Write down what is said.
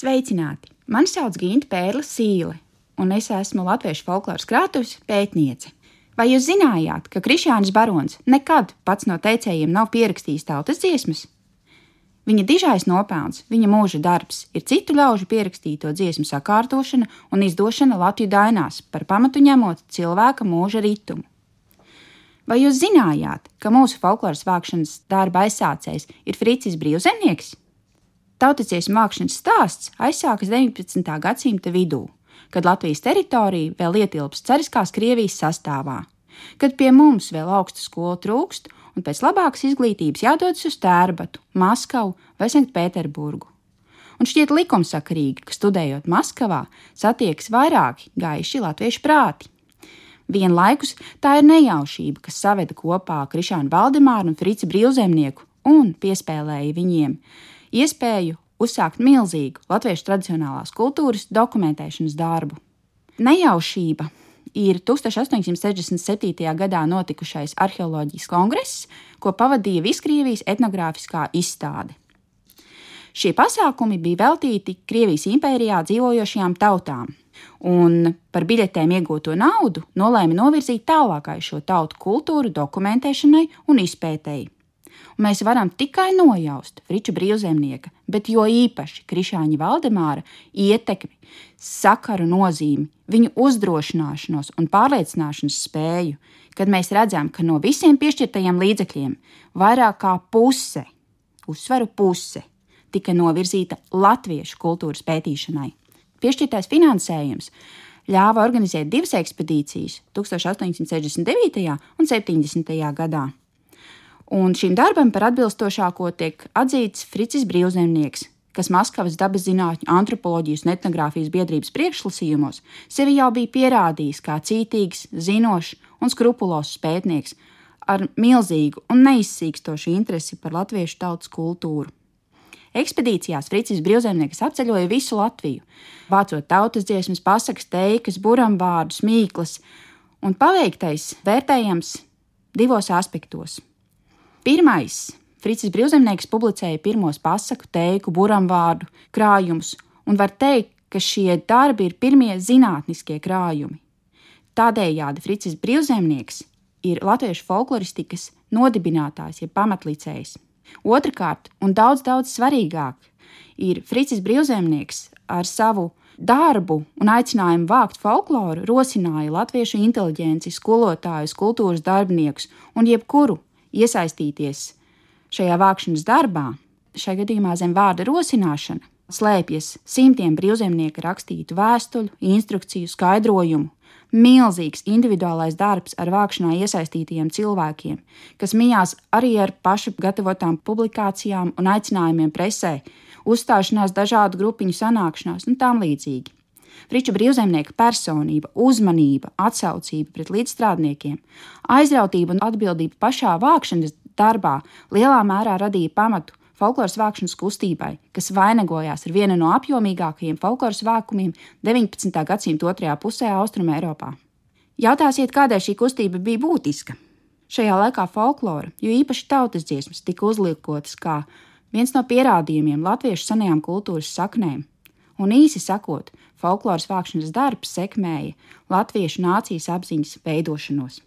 Sveicināti! Mani sauc Ginta Pērla Sīle, un es esmu Latviešu folkloras krātuves pētniece. Vai jūs zinājāt, ka Krišjānis Barons nekad pats no teicējiem nav pierakstījis tautas dziesmas? Viņa dižais nopelns, viņa mūža darbs ir citu ļaužu pierakstīto dziesmu sakārtošana un izdošana Latviju dainās, par pamatu ņemot cilvēka mūža ritmu. Vai jūs zinājāt, ka mūsu folkloras vākšanas darba aizsācējs ir Fricis Brīvzemnieks? Tautieciesmu mākslinieks stāsts aizsākas 19. gadsimta vidū, kad Latvijas teritorija vēl ietilpst cariskās Krievijas sastāvā, kad pie mums vēl augsta skola trūkst un pēc labākas izglītības jādodas uz Tērbatu, Maskavu vai Sanktpēterburgu. Un šķiet likumsakarīgi, ka studējot Maskavā satiekas vairāki gaiši latviešu prāti. Vienlaikus tā ir nejaušība, kas saveda kopā Krišānu Valdemāru un Frici Brīvzemnieku un piespēlēja viņiem iespēju uzsākt milzīgu latviešu tradicionālās kultūras dokumentēšanas darbu. Nejaušība ir 1867. gadā notikušais arheoloģijas kongress, ko pavadīja Viskrievijas etnogrāfiskā izstāde. Šie pasākumi bija veltīti Krievijas impērijā dzīvojošajām tautām, un par biļetēm iegūto naudu nolēma novirzīt tālākai šo tautu kultūru dokumentēšanai un izpētēji un mēs varam tikai nojaust Friča brīvzemnieka, bet jo īpaši Krišāņa Valdemāra ietekmi, sakaru nozīmi, viņu uzdrošināšanos un pārliecināšanas spēju, kad mēs redzam, ka no visiem piešķirtajiem līdzekļiem vairāk kā puse, uzsveru puse, tika novirzīta latviešu kultūras pētīšanai. Piešķirtais finansējums ļāva organizēt divas ekspedīcijas 1869. un 70. gadā un šim darbam par atbilstošāko tiek atzīts Fricis Brīvzemnieks, kas Maskavas dabas zinātņu, antropoloģijas un etnogrāfijas biedrības priekšlasījumos sevi jau bija pierādījis kā cītīgs, zinošs un skrupulosos pētnieks ar milzīgu un neizsīkstošu interesi par latviešu tautas kultūru. Ekspedīcijās Fricis Brīvzemnieks apceļoja visu Latviju, vācot tautas dziesmas, pasakas, teikas, buramvārdus, mīklas, un paveiktais vērtējams divos aspektos Pirmais. Fricis Brīvzemnieks publicēja pirmos pasaku, teiku, buramvārdu krājumus, un var teikt, ka šie darbi ir pirmie zinātniskie krājumi. Tādējādi Fricis Brīvzemnieks ir latviešu folkloristikas nodibinātājs, jeb pamatlicējs. Otrakārt, un daudz, daudz svarīgāk, ir Fricis Brīvzemnieks ar savu darbu un aicinājumu vākt folkloru rosināja latviešu inteliģenci, skolotājus, kultūras darbiniekus un jebkuru iesaistīties šajā vākšanas darbā, šajā gadījumā zem vārda rosināšana, slēpjas simtiem brīvzemnieku rakstītu vēstuļu, instrukciju, skaidrojumu. Milzīgs individuālais darbs ar vākšanā iesaistītajiem cilvēkiem, kas mijās arī ar pašu gatavotām publikācijām un aicinājumiem presē, uzstāšanās dažādu grupiņu sanākšanās un tam līdzīgi. Friča brīvzemnieka personība, uzmanība, atsaucība pret līdzstrādniekiem, aizrautība un atbildība pašā vākšanas darbā lielā mērā radīja pamatu folkloras vākšanas kustībai, kas vainagojās ar vienu no apjomīgākajiem folkloras vākumiem 19. gadsimta otrajā pusē Austrumē Eiropā. Jautāsiet, kādēļ šī kustība bija būtiska? Šajā laikā folklora, jo īpaši tautas dziesmas, tika uzlikotas kā viens no pierādījumiem latviešu senajām kultūras saknēm, un īsi sakot, folkloras vākšanas darbs sekmēja latviešu nācijas apziņas veidošanos.